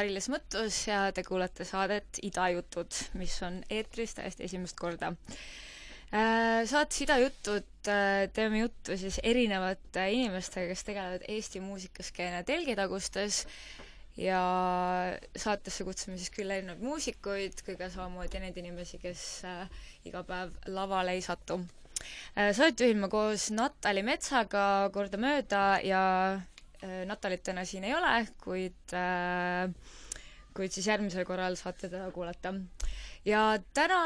Mari-Liis Mõttus ja te kuulate saadet Idajutud, mis on eetris täiesti esimest korda. Äh, saates Idajutud äh, teeme juttu siis erinevate inimestega, kes tegelevad Eesti muusikaskeene telgitagustes ja saatesse kutsume siis küll erinevaid muusikuid, kui ka samamoodi neid inimesi, kes äh, iga päev lavale ei satu. Saadet juhin ma koos Natali Metsaga kordamööda ja Natalit täna siin ei ole, kuid äh, kuid siis järgmisel korral saate teda kuulata. ja täna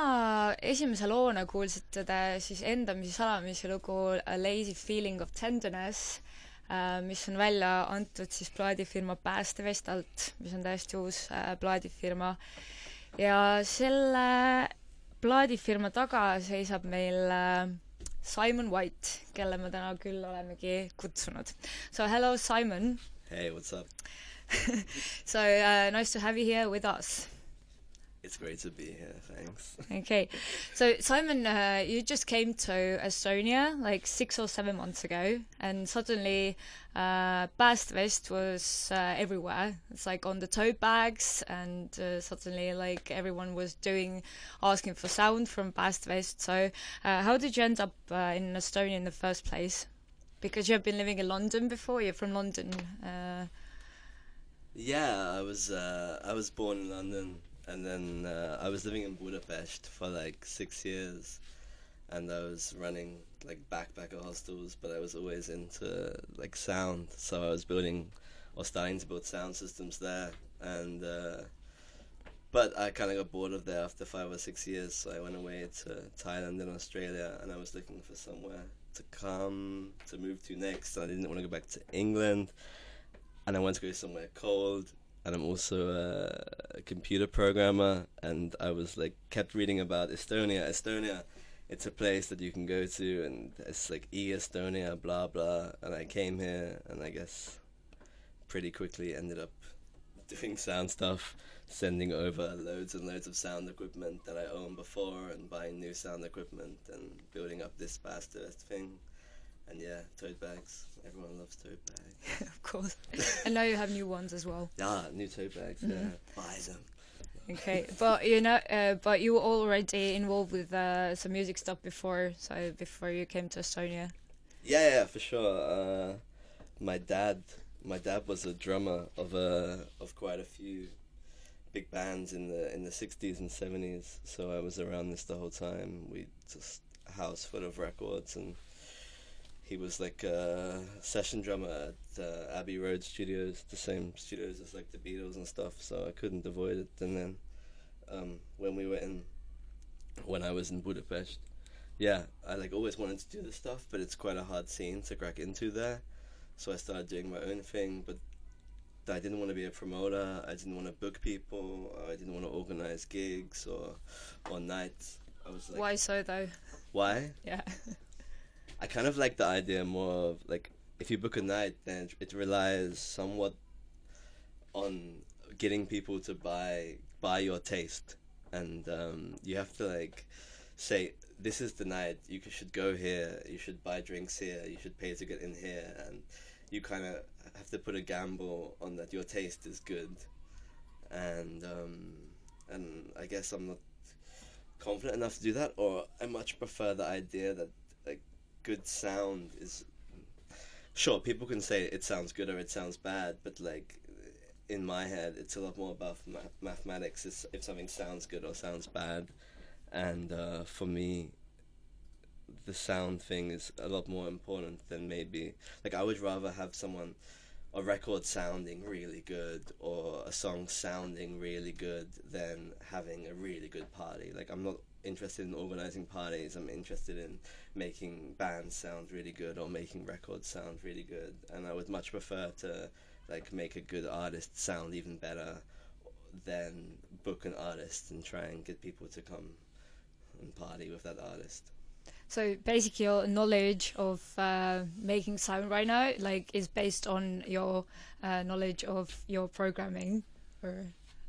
esimese loona kuulsite te siis Endamise salamise lugu A Lazy Feeling of Tenderness, äh, mis on välja antud siis plaadifirma Päästevest alt, mis on täiesti uus plaadifirma. ja selle plaadifirma taga seisab meil Simon White, kelle me täna küll olemegi kutsunud. So hello, Simon. Hey, what's up? so uh, nice to have you here with us. It's great to be here. Thanks. Okay, so Simon, uh, you just came to Estonia like six or seven months ago, and suddenly uh, Päästevest was uh, everywhere. It's like on the tote bags, and uh, suddenly like everyone was doing, asking for sound from Päästevest. So, uh, how did you end up uh, in Estonia in the first place? Because you have been living in London before. You're from London. Uh, yeah, I was I was born in London and then uh, I was living in Budapest for like six years, and I was running like backpacker hostels, but I was always into like sound, so I was building or starting to build sound systems there, and uh, but I kind of got bored of there after five or six years, so I went away to Thailand and Australia, and I was looking for somewhere to come to move to next. I didn't want to go back to England, and I wanted to go somewhere cold and I'm also a computer programmer. And I was like kept reading about Estonia. Estonia, it's a place that you can go to, and it's like e Estonia, blah blah. And I came here, and I guess pretty quickly ended up doing sound stuff, sending over loads and loads of sound equipment that I owned before, and buying new sound equipment, and building up this bastard thing. And yeah, tote bags. Everyone loves tote bags. of course. and now you have new ones as well. Yeah, new tote bags. Mm-hmm. Yeah, buy them. Okay, but you know, uh, but you were already involved with uh, some music stuff before, so before you came to Estonia. Yeah, yeah, for sure. Uh, my dad, my dad was a drummer of a of quite a few big bands in the in the sixties and seventies. So I was around this the whole time. We just house full of records and he was like a session drummer at uh, Abbey Road Studios, the same studios as like the Beatles and stuff. So I couldn't avoid it. And then um, when we were in, when I was in Budapest, yeah, I like always wanted to do this stuff, but it's quite a hard scene to crack into there. So I started doing my own thing, but I didn't want to be a promoter. I didn't want to book people. I didn't want to organize gigs or or nights. I was like, why so though? Why? Yeah. Kind of like the idea more of like if you book a night, then it relies somewhat on getting people to buy buy your taste, and um, you have to like say this is the night. You should go here, you should buy drinks here, you should pay to get in here, and you kind of have to put a gamble on that your taste is good, and um, and I guess I'm not confident enough to do that, or I much prefer the idea that good sound is sure people can say it sounds good or it sounds bad but like in my head it's a lot more about mathematics it's if something sounds good or sounds bad. And uh, for me the sound thing is a lot more important than maybe like i would rather have someone a record sounding really good or a song sounding really good than having a really good party. Like i'm not interested in organizing parties. I'm interested in making bands sound really good or making records sound really good. And I would much prefer to like make a good artist sound even better than book an artist and try and get people to come and party with that artist. So basically, your knowledge of uh, making sound right now, like, is based on your uh, knowledge of your programming, or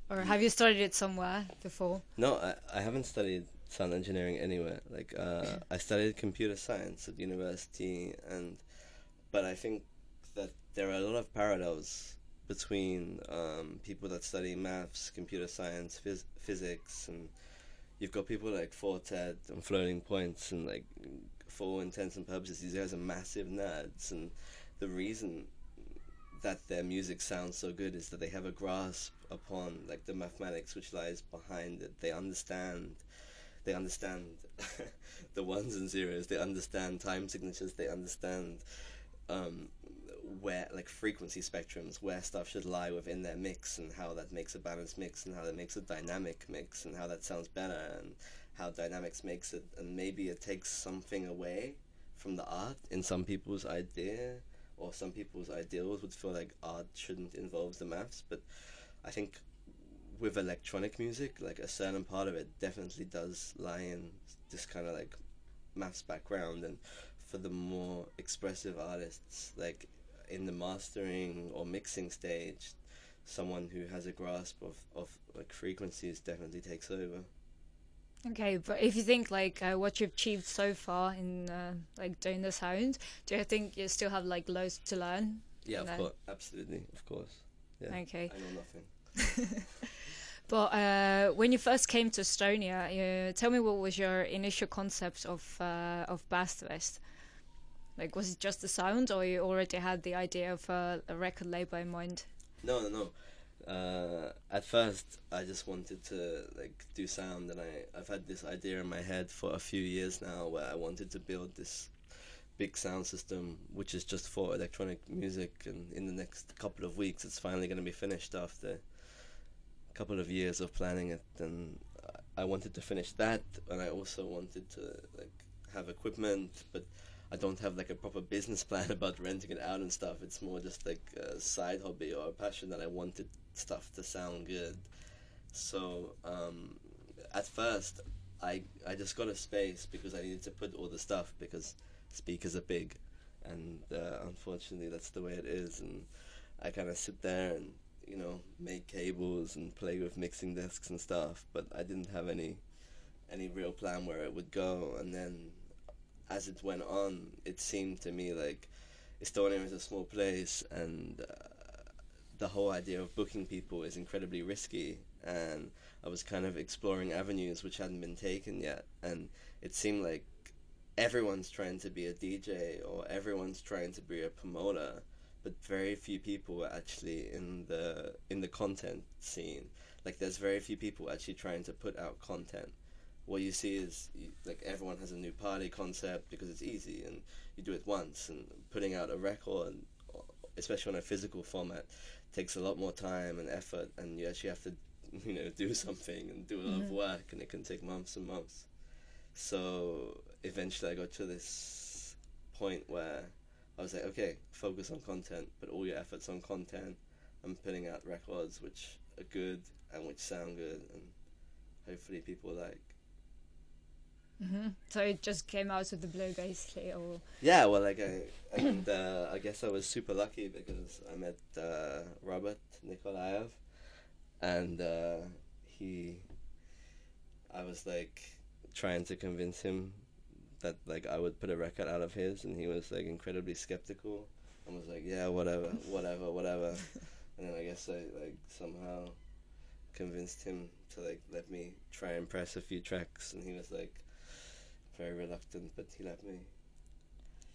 or have you studied it somewhere before? No, I, I haven't studied sound engineering anywhere. Like uh, I studied computer science at university, and but I think that there are a lot of parallels between um, people that study maths, computer science, phys- physics, and you've got people like Four Tet and Floating Points, and like for all intents and purposes, these guys are massive nerds, and the reason that their music sounds so good is that they have a grasp upon like the mathematics which lies behind it. They understand they understand the ones and zeros, they understand time signatures, they understand um, where like frequency spectrums, where stuff should lie within their mix and how that makes a balanced mix and how that makes a dynamic mix and how that sounds better and how dynamics makes it. And maybe it takes something away from the art in some people's idea or some people's ideals would feel like art shouldn't involve the maths, but I think with electronic music, like a certain part of it definitely does lie in this kind of like maths background, and for the more expressive artists, like in the mastering or mixing stage, someone who has a grasp of, of like frequencies definitely takes over. Okay, but if you think like uh, what you've achieved so far in uh, like doing the sound, do you think you still have like loads to learn? Yeah, of course, absolutely, of course. Yeah, Okay. I know nothing. But uh, when you first came to Estonia, uh, tell me what was your initial concept of uh, of Päästevest? Like, was it just the sound, or you already had the idea of uh, a record label in mind? No, no, no. Uh, at first, I just wanted to like do sound, and I I've had this idea in my head for a few years now, where I wanted to build this big sound system, which is just for electronic music. And in the next couple of weeks, it's finally going to be finished after couple of years of planning it. And I- wanted to finish that, and I also wanted to like have equipment, but I don't have like a proper business plan about renting it out and stuff. It's more just like a side hobby or a passion that I wanted stuff to sound good. So um, at first, I I just got a space because I needed to put all the stuff because speakers are big, and uh, unfortunately that's the way it is. And I kind of sit there and you know make cables and play with mixing desks and stuff, but I didn't have any any real plan where it would go. And then as it went on, it seemed to me like Estonia is a small place, and uh, the whole idea of booking people is incredibly risky. And I was kind of exploring avenues which hadn't been taken yet, and it seemed like everyone's trying to be a DJ or everyone's trying to be a promoter, but very few people are actually in the in the content scene. Like there's very few people actually trying to put out content what you see is you, like everyone has a new party concept because it's easy and you do it once and putting out a record especially on a physical format takes a lot more time and effort and you actually have to you know do something and do a lot of Mhm. work and it can take months and months so eventually i got to this point where i was like okay focus on content put all your efforts on content and putting out records which are good and which sound good and hopefully people like. Hmm So it just came out of the blue, basically, or? Yeah, well, like I, and uh, I guess I was super lucky because I met uh, Robert Nikolaev, and uh, he, I was like trying to convince him that like I would put a record out of his, and he was like incredibly skeptical, and was like, yeah, whatever, whatever, whatever, and then I guess I like somehow convinced him to like let me try and press a few tracks, and he was like very reluctant, but he let me.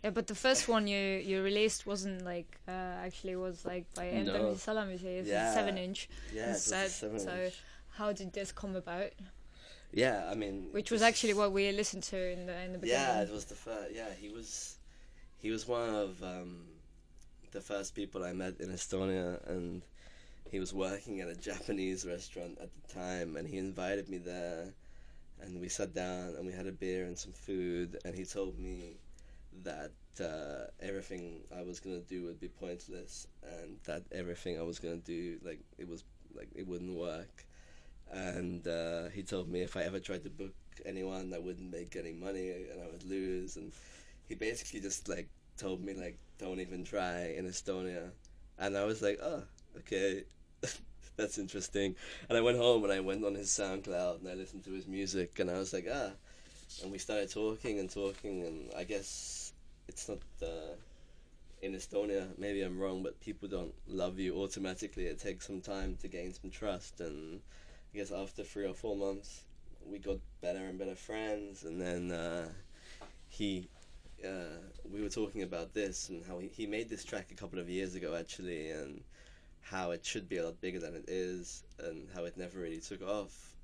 yeah. But the first one you you released wasn't like uh, actually was like by No. Salamisi. It's Yeah. a seven inch. Yeah, it was a instead. seven So inch. how did this come about? Yeah, I mean, Which was actually what we listened to in the in the beginning. Yeah, it was the first. Yeah, he was, he was one of um, the first people I met in Estonia, and he was working at a Japanese restaurant at the time, and he invited me there, and we sat down and we had a beer and some food, and he told me that uh, everything I was gonna do would be pointless, and that everything I was gonna do, like it was like it wouldn't work and uh, he told me if I ever tried to book anyone, I wouldn't make any money and I would lose. And he basically just like told me like, don't even try in Estonia. And I was like, oh, okay, that's interesting. And I went home and I went on his SoundCloud and I listened to his music and I was like, ah. And we started talking and talking and I guess it's not. Uh, in Estonia, maybe I'm wrong, but people don't love you automatically. It takes some time to gain some trust, and I guess after three or four months, we got better and better friends, and then uh, he. Uh, we were talking about this and how he, he made this track a couple of years ago actually and how it should be a lot bigger than it is and how it never really took off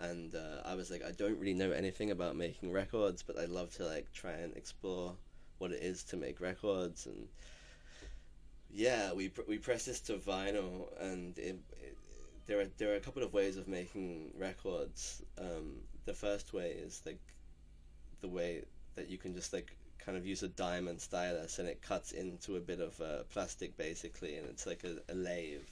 and uh, I was like I don't really know anything about making records but I love to like try and explore what it is to make records and yeah we pr- we pressed this to vinyl and it, it, there are there are a couple of ways of making records. Um, the first way is like the way that you can just like kind of use a diamond stylus and it cuts into a bit of uh, plastic basically and it's like a, a lathe.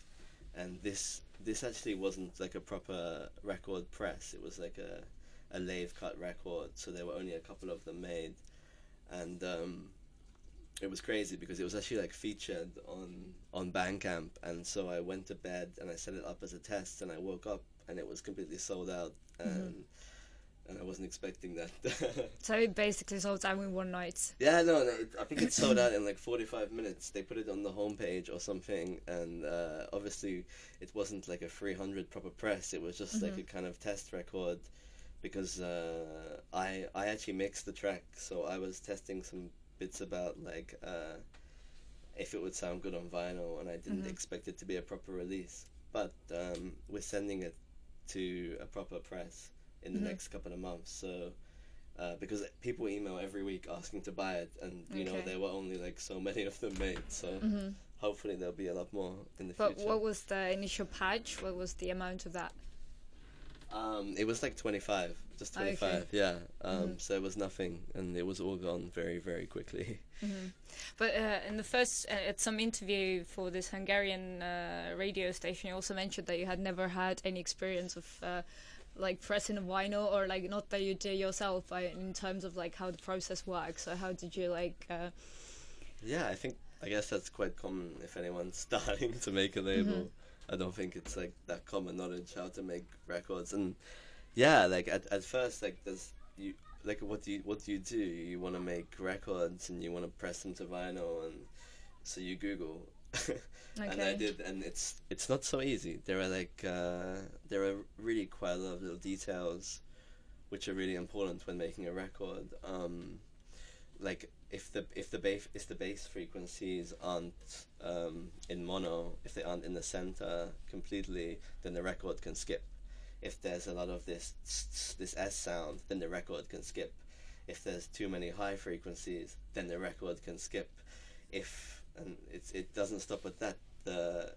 And this this actually wasn't like a proper record press. It was like a, a lathe cut record so there were only a couple of them made. And um, it was crazy because it was actually like featured on on Bandcamp and so I went to bed and I set it up as a test and I woke up and it was completely sold out and Mhm. and I wasn't expecting that So it basically sold out in one night. Yeah, no, no it, I think it sold out in like 45 minutes. They put it on the homepage or something, and uh, obviously it wasn't like a 300 proper press. It was just like Mhm. a kind of test record because uh, I I actually mixed the track, so I was testing some bits about like uh, if it would sound good on vinyl, and I didn't Mhm. expect it to be a proper release. But um, we're sending it to a proper press in the Mhm. next couple of months, so uh, because people email every week asking to buy it, and you know there were only like so many of them made. So hmm hopefully there'll be a lot more in the But future. But what was the initial patch? What was the amount of that? Um, it was like twenty five, just Oh, okay. twenty five. Yeah. Um, Mhm. So it was nothing, and it was all gone very very quickly. hmm But uh, in the first, uh, at some interview for this Hungarian uh, radio station, you also mentioned that you had never had any experience of uh, like pressing a vinyl, or like not that you do yourself, but in terms of like how the process works. So how did you like? Uh, Yeah, I think I guess that's quite common if anyone's starting to make a label. Mhm. I don't think it's like that common knowledge how to make records and yeah, like at at first like there's you like what do you what do you do? You want to make records and you want to press them to vinyl and so you Google. and I did and it's it's not so easy. There are like uh, there are really quite a lot of little details which are really important when making a record. Um, like if the if the bass if the bass frequencies aren't um, in mono, if they aren't in the center completely, then the record can skip. If there's a lot of this this S sound, then the record can skip. If there's too many high frequencies, then the record can skip. If and it's it doesn't stop at that. The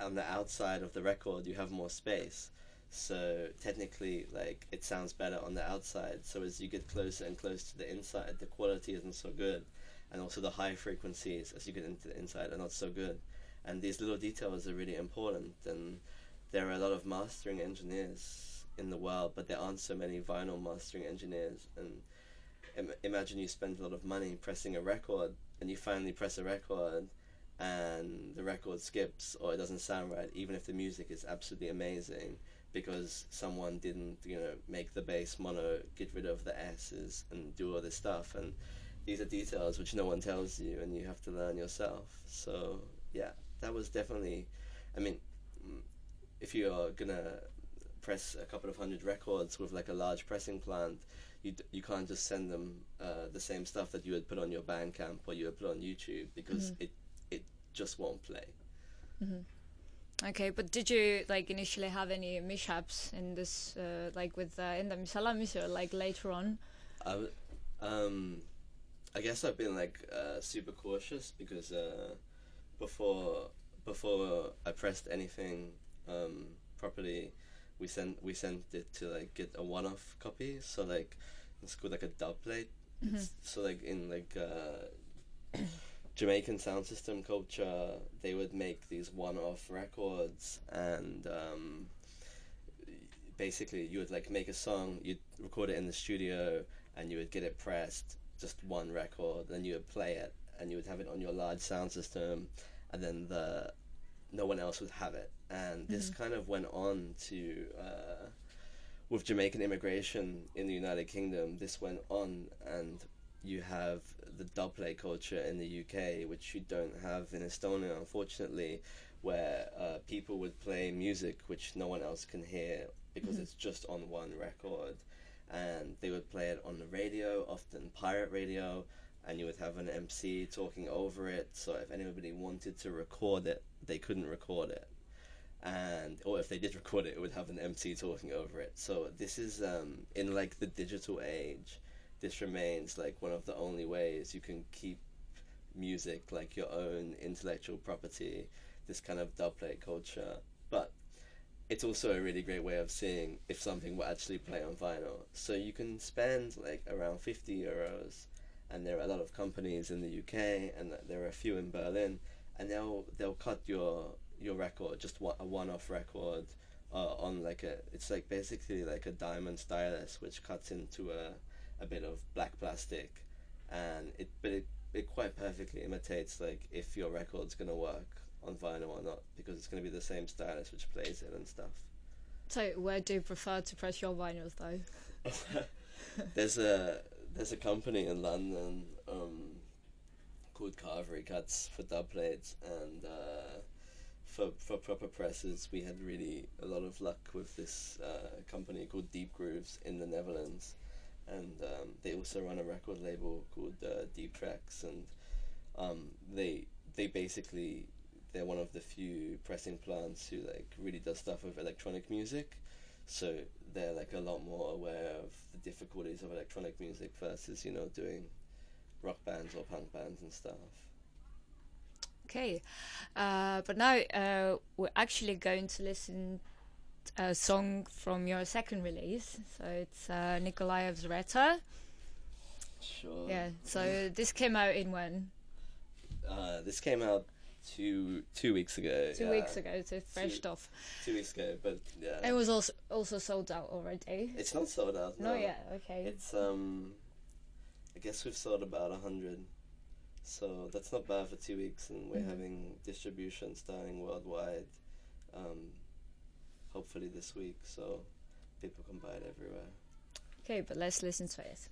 on the outside of the record, you have more space. So technically, like it sounds better on the outside. So as you get closer and closer to the inside, the quality isn't so good, and also the high frequencies as you get into the inside are not so good. And these little details are really important. And there are a lot of mastering engineers in the world, but there aren't so many vinyl mastering engineers. And Im- imagine you spend a lot of money pressing a record, and you finally press a record, and the record skips or it doesn't sound right, even if the music is absolutely amazing because someone didn't, you know, make the bass mono, get rid of the S's, and do all this stuff. And these are details which no one tells you, and you have to learn yourself. So yeah, that was definitely. I mean, mm, if you are gonna press a couple of hundred records with like a large pressing plant, you d- you can't just send them uh, the same stuff that you would put on your Bandcamp or you would put on YouTube because Mhm. it it just won't play. Okay, but did you like initially have any mishaps in this, uh, like with uh, in the Misalamis or like later on? I, um, I guess I've been like uh, super cautious because uh, before before I pressed anything um, properly, we sent we sent it to like get a one off copy. So like it's called like a dub plate. It's, so like in like uh, Jamaican sound system culture, they would make these one off records and. Um, basically you would like make a song you'd record it in the studio and you would get it pressed just one record then you would play it and you would have it on your large sound system and then the no one else would have it and this kind of went on to uh, with Jamaican immigration in the United Kingdom this went on and you have the dubplate culture in the UK, which you don't have in Estonia, unfortunately, where uh, people would play music which no one else can hear because Mhm. it's just on one record, and they would play it on the radio, often pirate radio, and you would have an MC talking over it. So if anybody wanted to record it, they couldn't record it and or if they did record it, it would have an MC talking over it. So this is um, in like the digital age, this remains like one of the only ways you can keep music like your own intellectual property. This kind of dubplate culture, but it's also a really great way of seeing if something will actually play on vinyl. So you can spend like around fifty euros, and there are a lot of companies in the UK, and there are a few in Berlin, and they'll they'll cut your your record, just one, a one-off record, uh, on like a, it's like basically like a diamond stylus which cuts into a, a bit of black plastic, and it, but it, it quite perfectly imitates like if your record's gonna work on vinyl or not, because it's gonna be the same stylus which plays it and stuff. So, where do you prefer to press your vinyls, though? there's a there's a company in London um, called Carvery Cuts for dub plates and uh, for for proper presses we had really a lot of luck with this uh, company called Deep Grooves in the Netherlands and um, they also run a record label called uh, Deep Tracks. And um, they they basically they're one of the few pressing plants who like really does stuff with electronic music. So they're like a lot more aware of the difficulties of electronic music versus you know doing rock bands or punk bands and stuff. Okay, uh, but now uh, we're actually going to listen a song from your second release. So it's uh, Nikolaev's Reta. Sure. Yeah. So this came out in when? Uh, this came out two two weeks ago. Two yeah, weeks ago. So fresh Two- off. Two weeks ago, but yeah, It was also also sold out already. it's not sold out. No, no. yeah. Okay. It's um, I guess we've sold about a hundred, so that's not bad for two weeks, and we're Mhm. having distribution starting worldwide. Um, hopefully this week, so people can buy it everywhere. Okay, but let's listen to it.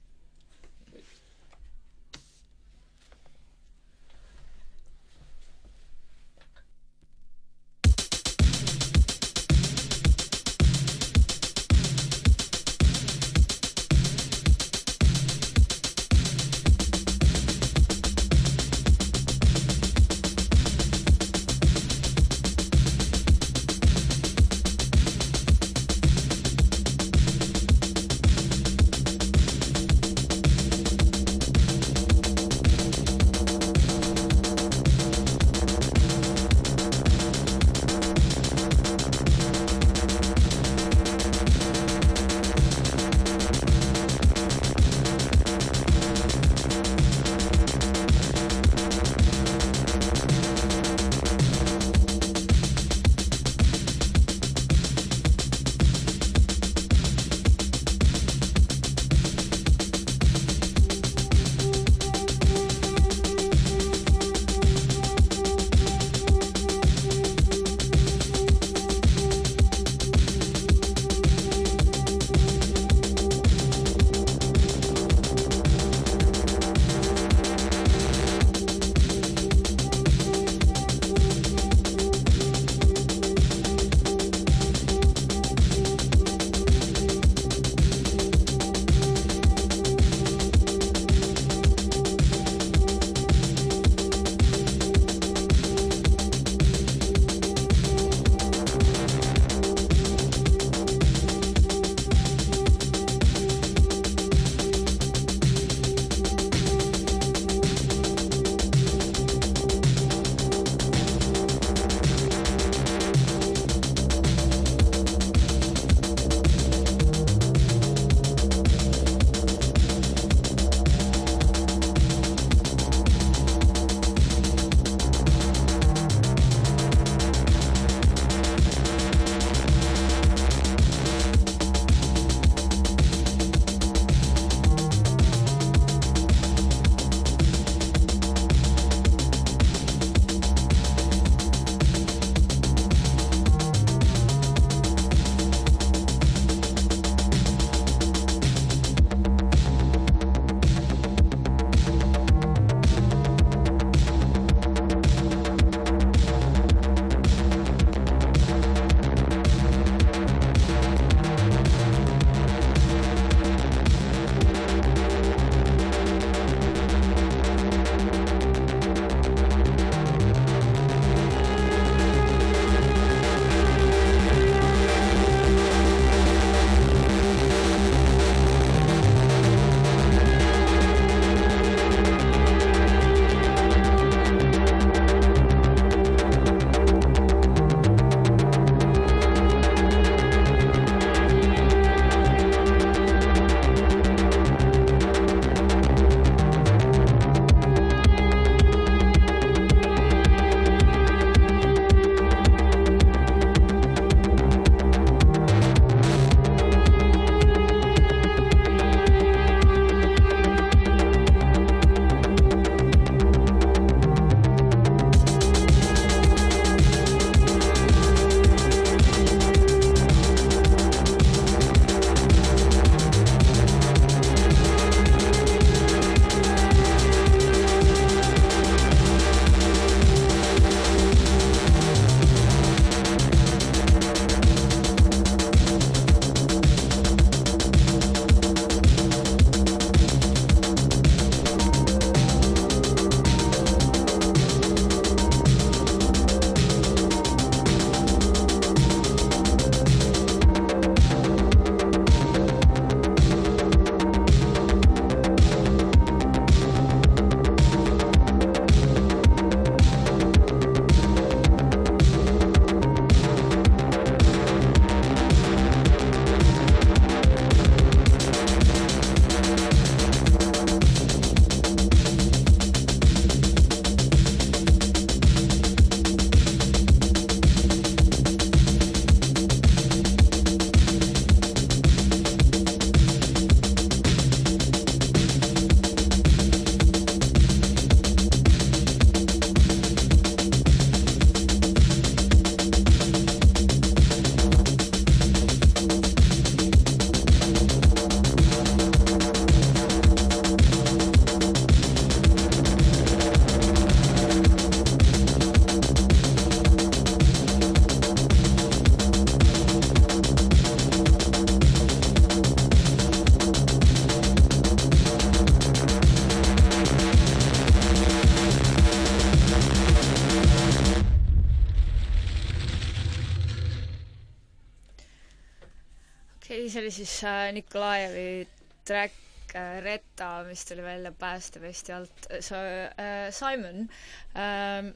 See oli siis äh, Nikolajevi track äh, Retta, mis tuli välja Päästevesti alt. So uh, Simon um,,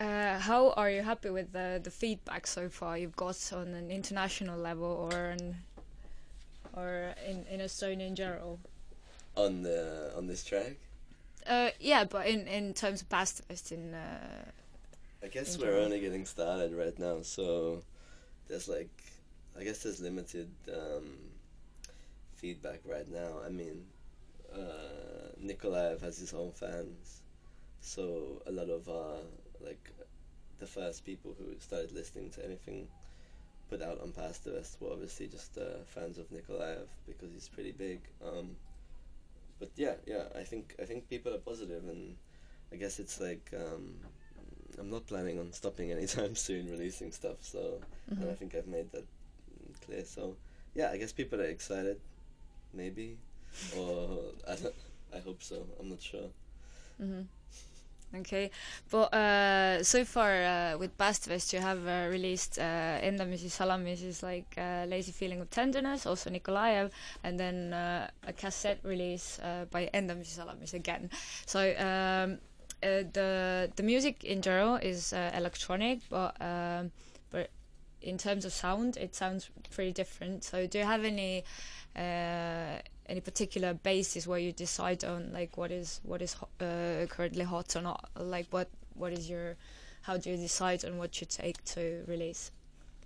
uh, how are you happy with the, the feedback so far you've got on an international level or an, or in, in Estonia in general? On the on this track? Uh, yeah, but in, in terms of Päästevest in. Uh, I guess in we're general. only getting started right now, so there's like, I guess there's limited um, feedback right now. I mean, uh, Nikolaev has his own fans, so a lot of uh, like the first people who started listening to anything put out on Päästevest were obviously just uh, fans of Nikolaev because he's pretty big. Um, but yeah, yeah, I think I think people are positive, and I guess it's like um, I'm not planning on stopping anytime soon releasing stuff. So and I Mhm. think I've made that clear. So yeah, I guess people are excited, maybe, or I don't. I hope so. I'm not sure. hmm Okay, but uh, so far uh, with Päästevest you have uh, released uh, Endamisi Salamisi's like uh, Lazy Feeling of Tenderness, also Nikolaev, and then uh, a cassette release uh, by Endamisi Salamis again. So um, the the music in general is electronic, but um, but in terms of sound, it sounds pretty different. So do you have any uh, any particular basis where you decide on like what is what is uh, currently hot or not? Like what what is your how do you decide on what you take to release?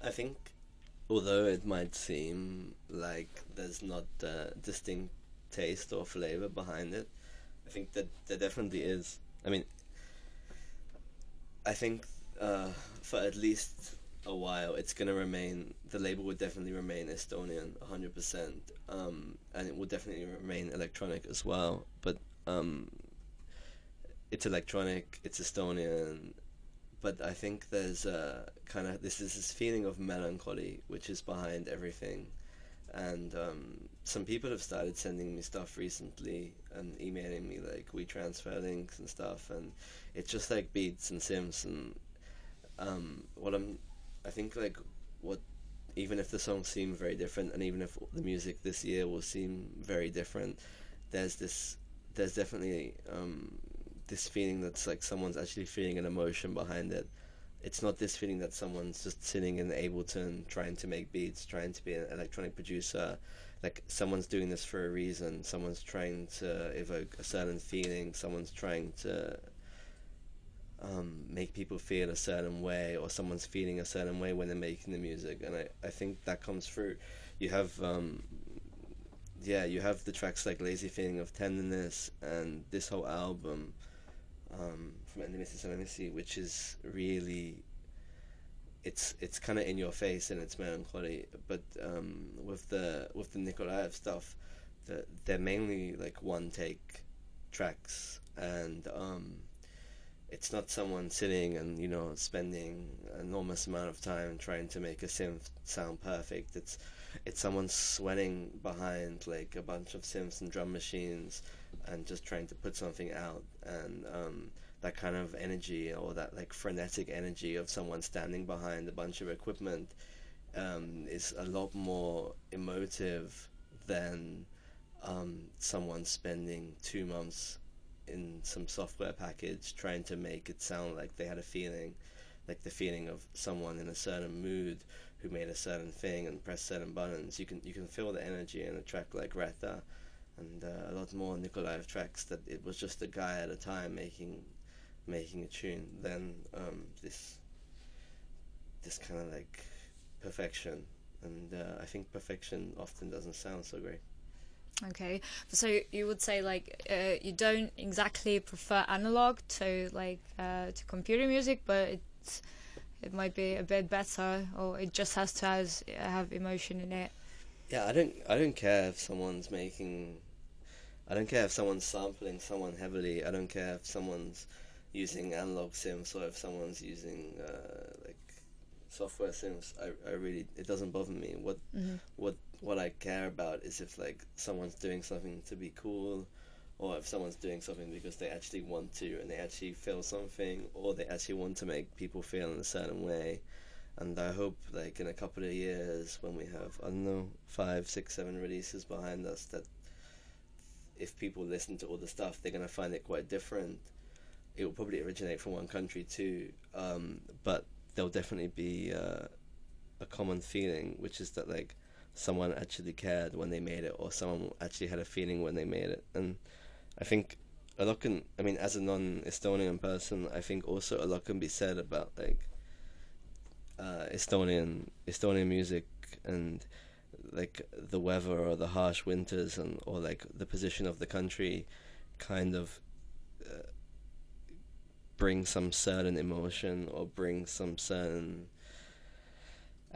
I think, although it might seem like there's not a distinct taste or flavor behind it, I think that there definitely is. I mean, I think uh, for at least a while, it's gonna remain. The label would definitely remain Estonian, hundred percent, um, and it will definitely remain electronic as well. But um, it's electronic. It's Estonian but I think there's a kind of this is this feeling of melancholy which is behind everything, and um, some people have started sending me stuff recently and emailing me like we transfer links and stuff, and it's just like beats and sims and um, what I'm, I think like what even if the songs seem very different and even if the music this year will seem very different, there's this there's definitely um, this feeling that's like someone's actually feeling an emotion behind it. It's not this feeling that someone's just sitting in Ableton trying to make beats, trying to be an electronic producer. Like someone's doing this for a reason. Someone's trying to evoke a certain feeling. Someone's trying to um, make people feel a certain way, or someone's feeling a certain way when they're making the music. And I, I think that comes through. You have um, yeah, you have the tracks like Lazy Feeling of Tenderness and this whole album um, from Endamisi Salamisi, which is really it's it's kind of in your face and it's melancholy. But um, with the with the Nikolaev stuff, the, they're mainly like one take tracks, and um, it's not someone sitting and you know spending an enormous amount of time trying to make a synth sound perfect. It's it's someone sweating behind like a bunch of synths and drum machines and just trying to put something out and um, that kind of energy or that like frenetic energy of someone standing behind a bunch of equipment um, is a lot more emotive than um, someone spending two months in some software package trying to make it sound like they had a feeling like the feeling of someone in a certain mood who made a certain thing and pressed certain buttons. You can you can feel the energy in a track like Reta, and uh, a lot more Nikolaev tracks that it was just a guy at a time making making a tune. Then um, this this kind of like perfection, and uh, I think perfection often doesn't sound so great. Okay, so you would say like uh, you don't exactly prefer analog to like uh, to computer music, but it's it might be a bit better, or it just has to has, have emotion in it. Yeah, I don't I don't care if someone's making I don't care if someone's sampling someone heavily. I don't care if someone's using analog synths or if someone's using uh, like software synths. I, I really it doesn't bother me. What Mhm. what what I care about is if like someone's doing something to be cool or if someone's doing something because they actually want to and they actually feel something or they actually want to make people feel in a certain way and I hope like in a couple of years when we have I don't know five, six, seven releases behind us that if people listen to all the stuff, they're gonna find it quite different. It will probably originate from one country too, um, but there'll definitely be uh, a common feeling, which is that like someone actually cared when they made it, or someone actually had a feeling when they made it, and I think a lot can. I mean, as a non-Estonian person, I think also a lot can be said about like uh, Estonian Estonian music and like the weather or the harsh winters and or like the position of the country kind of uh, bring some certain emotion or bring some certain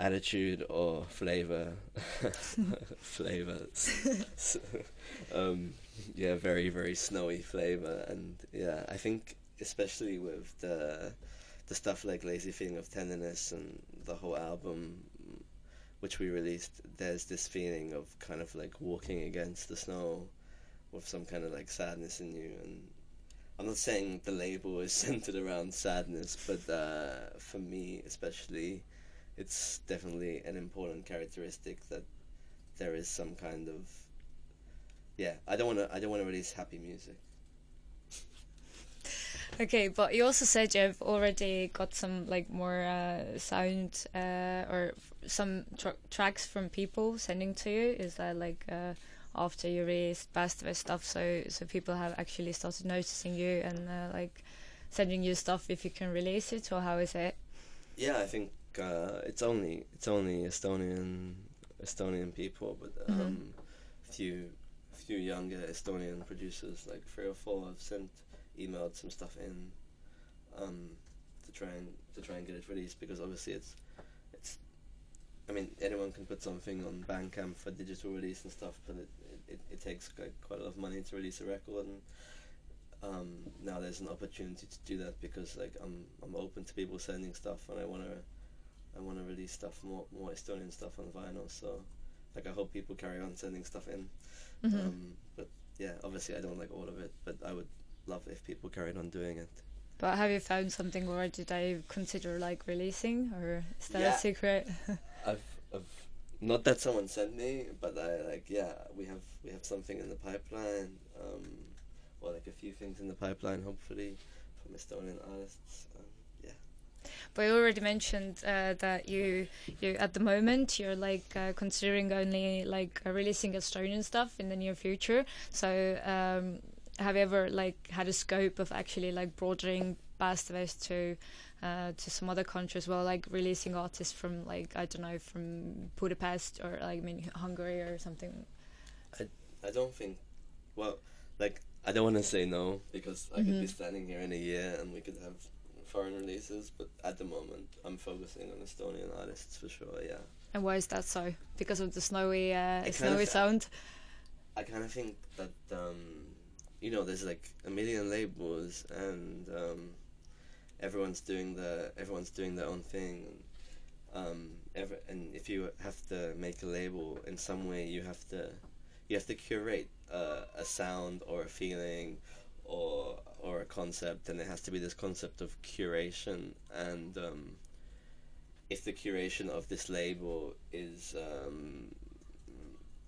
attitude or flavor. Flavors. Um, yeah very very snowy flavor. And yeah i think especially with the the stuff like lazy feeling of tenderness and the whole album which we released there's this feeling of kind of like walking against the snow with some kind of like sadness in you. And i'm not saying the label is centered around sadness but uh, for me especially it's definitely an important characteristic that there is some kind of yeah i don't want to i don't want to release happy music Okay, but you also said you've already got some like more uh, sound uh, or f- some tr- tracks from people sending to you. Is that like uh, after you released Päästevest stuff, so so people have actually started noticing you and uh, like sending you stuff if you can release it, or how is it? yeah i think uh, it's only it's only estonian estonian people but um Mhm. few few younger estonian producers like three or four have sent emailed some stuff in um to try and to try and get it released because obviously it's it's I mean anyone can put something on Bandcamp for digital release and stuff but it it, it takes like quite a lot of money to release a record and um now there's an opportunity to do that because like I'm I'm open to people sending stuff and I want to I want to release stuff more more Estonian stuff on vinyl so like I hope people carry on sending stuff in Mhm. um, but yeah, obviously I don't like all of it, but I would love if people carried on doing it. But have you found something already that you consider like releasing, or is that Yeah. a secret? I've, I've not that someone sent me, but I like yeah, we have we have something in the pipeline, um, or like a few things in the pipeline, hopefully from Estonian artists. Um, But you already mentioned uh, that you you at the moment you're like uh, considering only like uh, releasing Estonian stuff in the near future. So um, have you ever like had a scope of actually like broadening Päästevest to uh, to some other countries as well, like releasing artists from like I don't know from Budapest or like I mean Hungary or something. I I don't think. Well, like I don't want to say no because I could be Mhm. standing here in a year and we could have foreign releases, but at the moment I'm focusing on Estonian artists for sure. Yeah. And why is that so? Because of the snowy uh, snowy sound. I kind of think that um, you know there's like a million labels and um, everyone's doing the everyone's doing their own thing. Um, ever, and if you have to make a label in some way, you have to you have to curate uh, a sound or a feeling or or a concept, and it has to be this concept of curation. And um, if the curation of this label is um,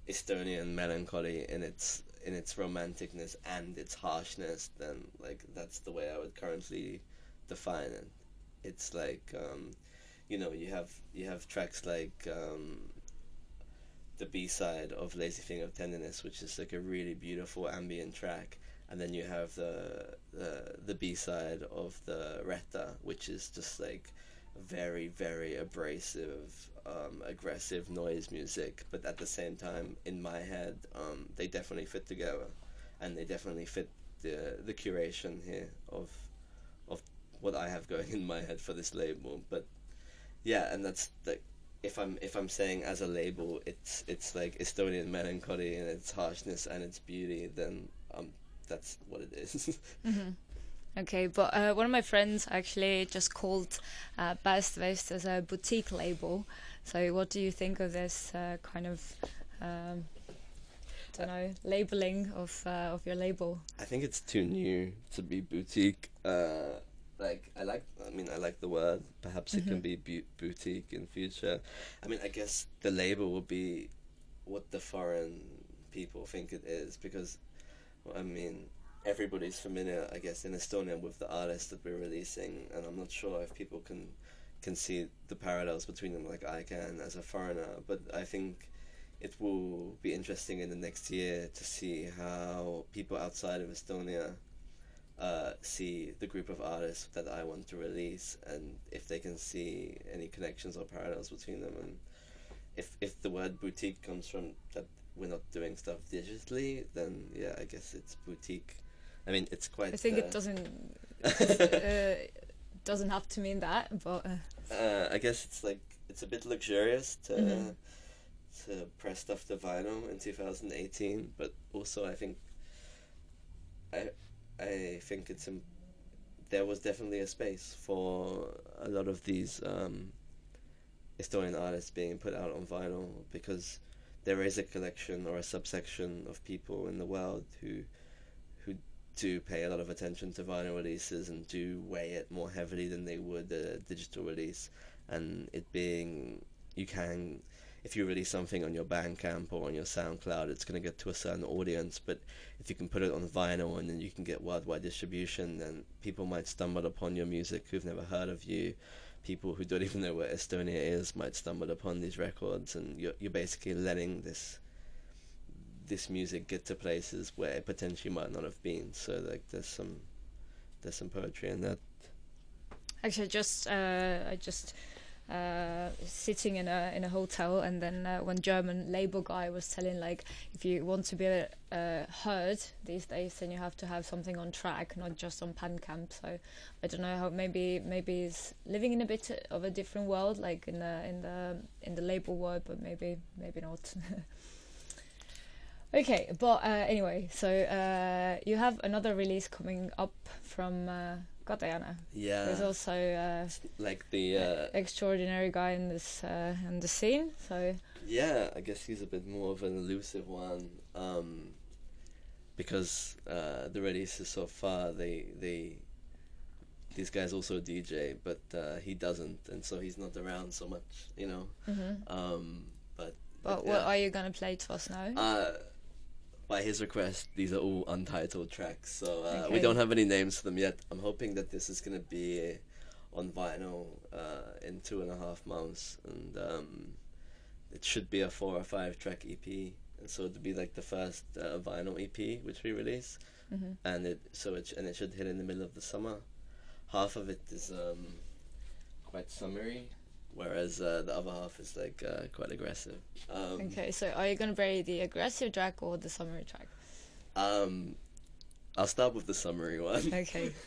Estonian melancholy in its in its romanticness and its harshness, then like that's the way I would currently define it. It's like um, you know you have you have tracks like um, the B side of Lazy Thing of Tenderness, which is like a really beautiful ambient track, and then you have the the the B side of the Retta, which is just like very very abrasive um, aggressive noise music but at the same time in my head um, they definitely fit together and they definitely fit the the curation here of of what I have going in my head for this label but yeah and that's like if I'm if I'm saying as a label it's it's like Estonian melancholy and its harshness and its beauty then um that's what it is hmm Okay, but uh, one of my friends actually just called uh, Päästevest as a boutique label. So, what do you think of this uh, kind of, um, don't know, labeling of uh, of your label? I think it's too new to be boutique. Uh, like I like. I mean, I like the word. Perhaps it can Mhm. be bu- boutique in future. I mean, I guess the label will be what the foreign people think it is because, I mean, everybody's familiar, I guess, in Estonia with the artists that we're releasing, and I'm not sure if people can can see the parallels between them like I can as a foreigner. But I think it will be interesting in the next year to see how people outside of Estonia uh, see the group of artists that I want to release, and if they can see any connections or parallels between them, and if if the word boutique comes from that we're not doing stuff digitally, then yeah, I guess it's boutique. I mean, it's quite. I think uh, it doesn't uh, doesn't have to mean that, but uh, Uh, I guess it's like it's a bit luxurious to Mhm. to press stuff to vinyl in 2018, but also I think I I think it's im- there was definitely a space for a lot of these um, Estonian artists being put out on vinyl because there is a collection or a subsection of people in the world who who do pay a lot of attention to vinyl releases and do weigh it more heavily than they would a digital release and it being you can if you release something on your Bandcamp or on your SoundCloud, it's going to get to a certain audience. But if you can put it on vinyl and then you can get worldwide distribution, then people might stumble upon your music who've never heard of you. People who don't even know where Estonia is might stumble upon these records, and you're you're basically letting this this music get to places where it potentially might not have been. So like there's some there's some poetry in that. actually, just uh, I just uh, sitting in a in a hotel, and then uh, one German label guy was telling like, if you want to be uh, heard these days, then you have to have something on track, not just on Bandcamp. So I don't know how maybe maybe he's living in a bit of a different world, like in the in the in the label world, but maybe maybe not. okay, but uh, anyway, so uh, you have another release coming up from Katayana. Yeah, There's also uh, like the uh, extraordinary guy in this uh, in the scene. So Yeah, I guess he's a bit more of an elusive one, um, because uh, the releases so far they they these guys also DJ, but uh, he doesn't, and so he's not around so much, you know. Um, but but yeah. what are you gonna play to us now? By his request, these are all untitled tracks, so uh, we don't have any names for them yet. I'm hoping that this is gonna be on vinyl uh, in two and a half months, and um, it should be a four or five track EP. And so it'd be like the first uh, vinyl EP which we release, hmm and it so it sh- and it should hit in the middle of the summer. Half of it is um, quite summery, whereas uh, the other half is like uh, quite aggressive. Um, Okay, so are you gonna play the aggressive track or the summary track? Um, I'll start with the summary one. Okay.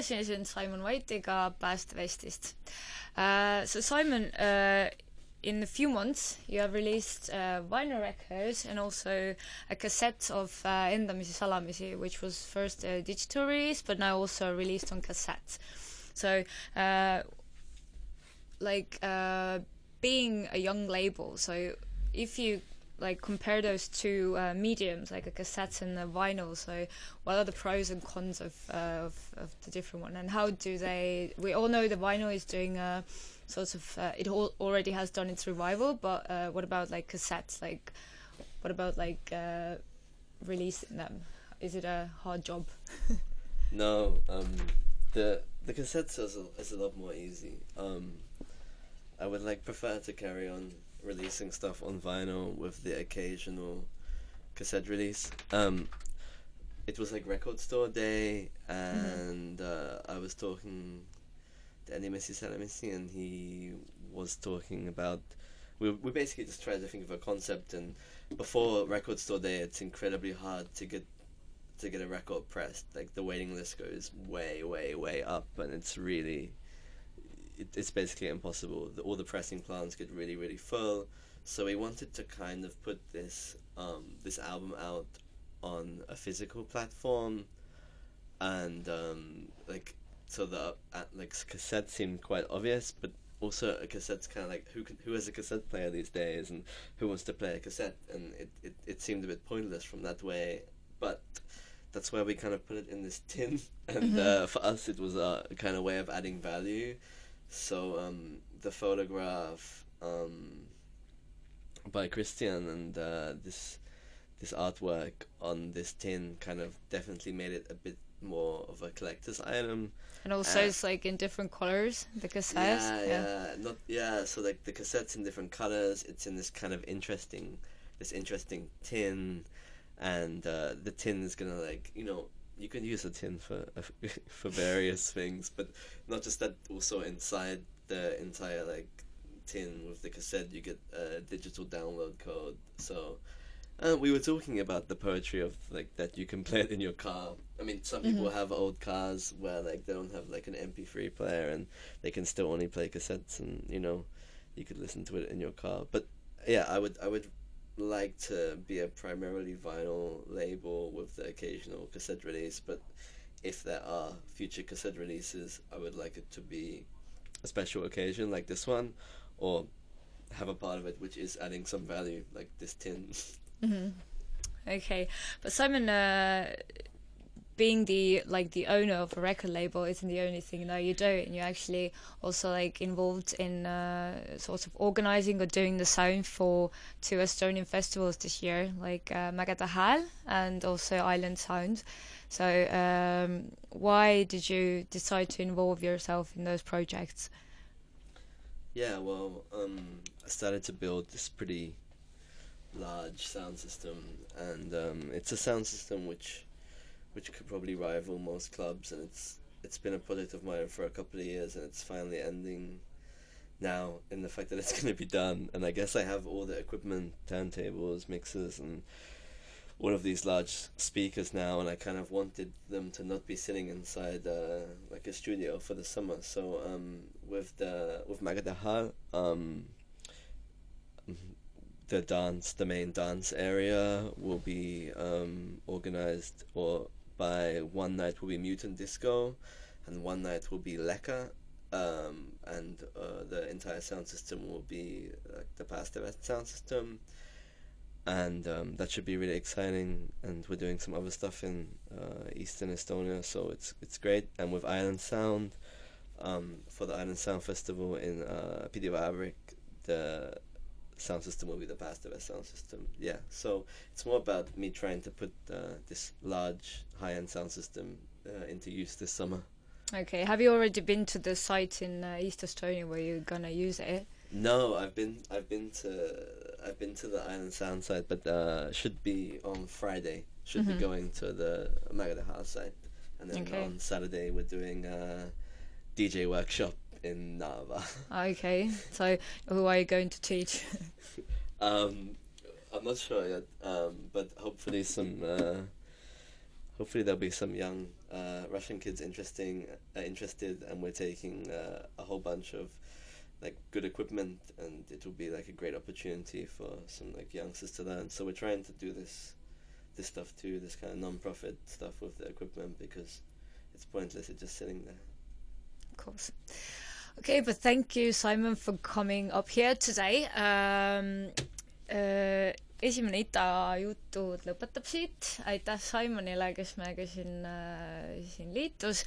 oleme tagasi siin Simon White'iga uh,. So Simon uh,, in a few months you have released uh, vinyl records and also a cassette of uh, Endamisi Salamisi, which was first a digital release but now also released on cassette. So, uh, like uh, being a young label, so if you like compare those two uh, mediums, like a cassette and a vinyl. So, what are the pros and cons of, uh, of, of the different one, and how do they? We all know the vinyl is doing a sort of uh, it all already has done its revival, but uh, what about like cassettes? Like, what about like uh, releasing them? Is it a hard job? no, um, the the cassettes is a, is a lot more easy. Um, I would like prefer to carry on releasing stuff on vinyl with the occasional cassette release. Um, it was like record store day, and mm-hmm. uh, I was talking to Endamisi Salamisi, and he was talking about. We we basically just tried to think of a concept, and before record store day, it's incredibly hard to get to get a record pressed. Like the waiting list goes way, way, way up, and it's really it, it's basically impossible. The, all the pressing plants get really, really full. So we wanted to kind of put this um, this album out on a physical platform, and um, like so the uh, like cassette seemed quite obvious, but also a cassette's kind of like who can, who has a cassette player these days, and who wants to play a cassette, and it, it, it seemed a bit pointless from that way, but that's why we kind of put it in this tin, and mm-hmm. uh, for us it was a kind of way of adding value so um, the photograph um, by Christian and uh, this this artwork on this tin kind of definitely made it a bit more of a collector's item. And also, uh, it's like in different colors. The cassettes. Yeah, yeah, yeah, not yeah. So like the cassettes in different colors. It's in this kind of interesting, this interesting tin, and uh, the tin is gonna like you know you can use a tin for for various things, but not just that. Also inside the entire like tin with the cassette, you get a digital download code. So uh, we were talking about the poetry of like that you can play it in your car. I mean, some people mm-hmm. have old cars where like they don't have like an MP3 player and they can still only play cassettes, and you know, you could listen to it in your car. But yeah, I would I would like to be a primarily vinyl label with the occasional cassette release, but if there are future cassette releases, I would like it to be a special occasion like this one, or have a part of it which is adding some value, like this tin. Mm-hmm. Okay, but Simon, uh, being the like the owner of a record label isn't the only thing that you do, and you're actually also like involved in uh, sort of organizing or doing the sound for two Estonian festivals this year, like uh, Mägede and also Island Sound. So, um, why did you decide to involve yourself in those projects? Yeah, well, um, I started to build this pretty large sound system, and um, it's a sound system which which could probably rival most clubs, and it's it's been a project of mine for a couple of years, and it's finally ending now in the fact that it's going to be done. And I guess I have all the equipment, turntables, mixers, and all of these large speakers now, and I kind of wanted them to not be sitting inside uh, like a studio for the summer. So um, with the with Hääl, um, the dance, the main dance area will be um, organized or by one night will be Mutant Disco, and one night will be Leka, um, and uh, the entire sound system will be like the Päästevest sound system, and um, that should be really exciting. And we're doing some other stuff in uh, Eastern Estonia, so it's it's great. And with Island Sound, um, for the Island Sound Festival in uh, the sound system will be the Päästevest sound system. Yeah, so it's more about me trying to put uh, this large high-end sound system uh, into use this summer. Okay, have you already been to the site in uh, East Estonia where you're gonna use it? No, I've been I've been to I've been to the Island Sound site, but uh, should be on Friday. Should mm-hmm. be going to the Hääl site, and then okay. on Saturday we're doing a DJ workshop in Narva. Okay, so who are you going to teach? um, I'm not sure yet, um, but hopefully some. Uh, hopefully there'll be some young uh, Russian kids interesting, uh, interested, and we're taking uh, a whole bunch of like good equipment, and it will be like a great opportunity for some like youngsters to learn. So we're trying to do this, this stuff too, this kind of non-profit stuff with the equipment because it's pointless. It's just sitting there. Of course. Okay, but thank you, Simon, for coming up here today. Um,. Uh, esimene Ita jutud lõpetab siit, aitäh Simonile, kes meiega siin äh,, siin liitus.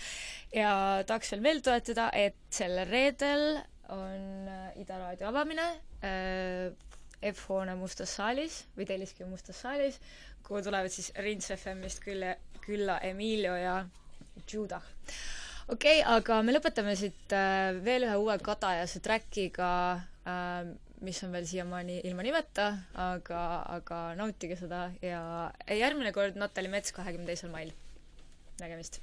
Ja tahaks veel meelde tuletada, et sellel reedel on äh, Ida raadio avamine äh, F-hoone mustas saalis või Telliskivi mustas saalis, kuhu tulevad siis Rins FM-ist külla, külla Emilio ja Judah okei okay,, aga me lõpetame siit äh, veel ühe uue Kadajase track'iga äh,, mis on veel siiamaani ilma nimeta, aga, aga nautige seda ja järgmine kord Natali Mets kahekümne teisel mail. nägemist!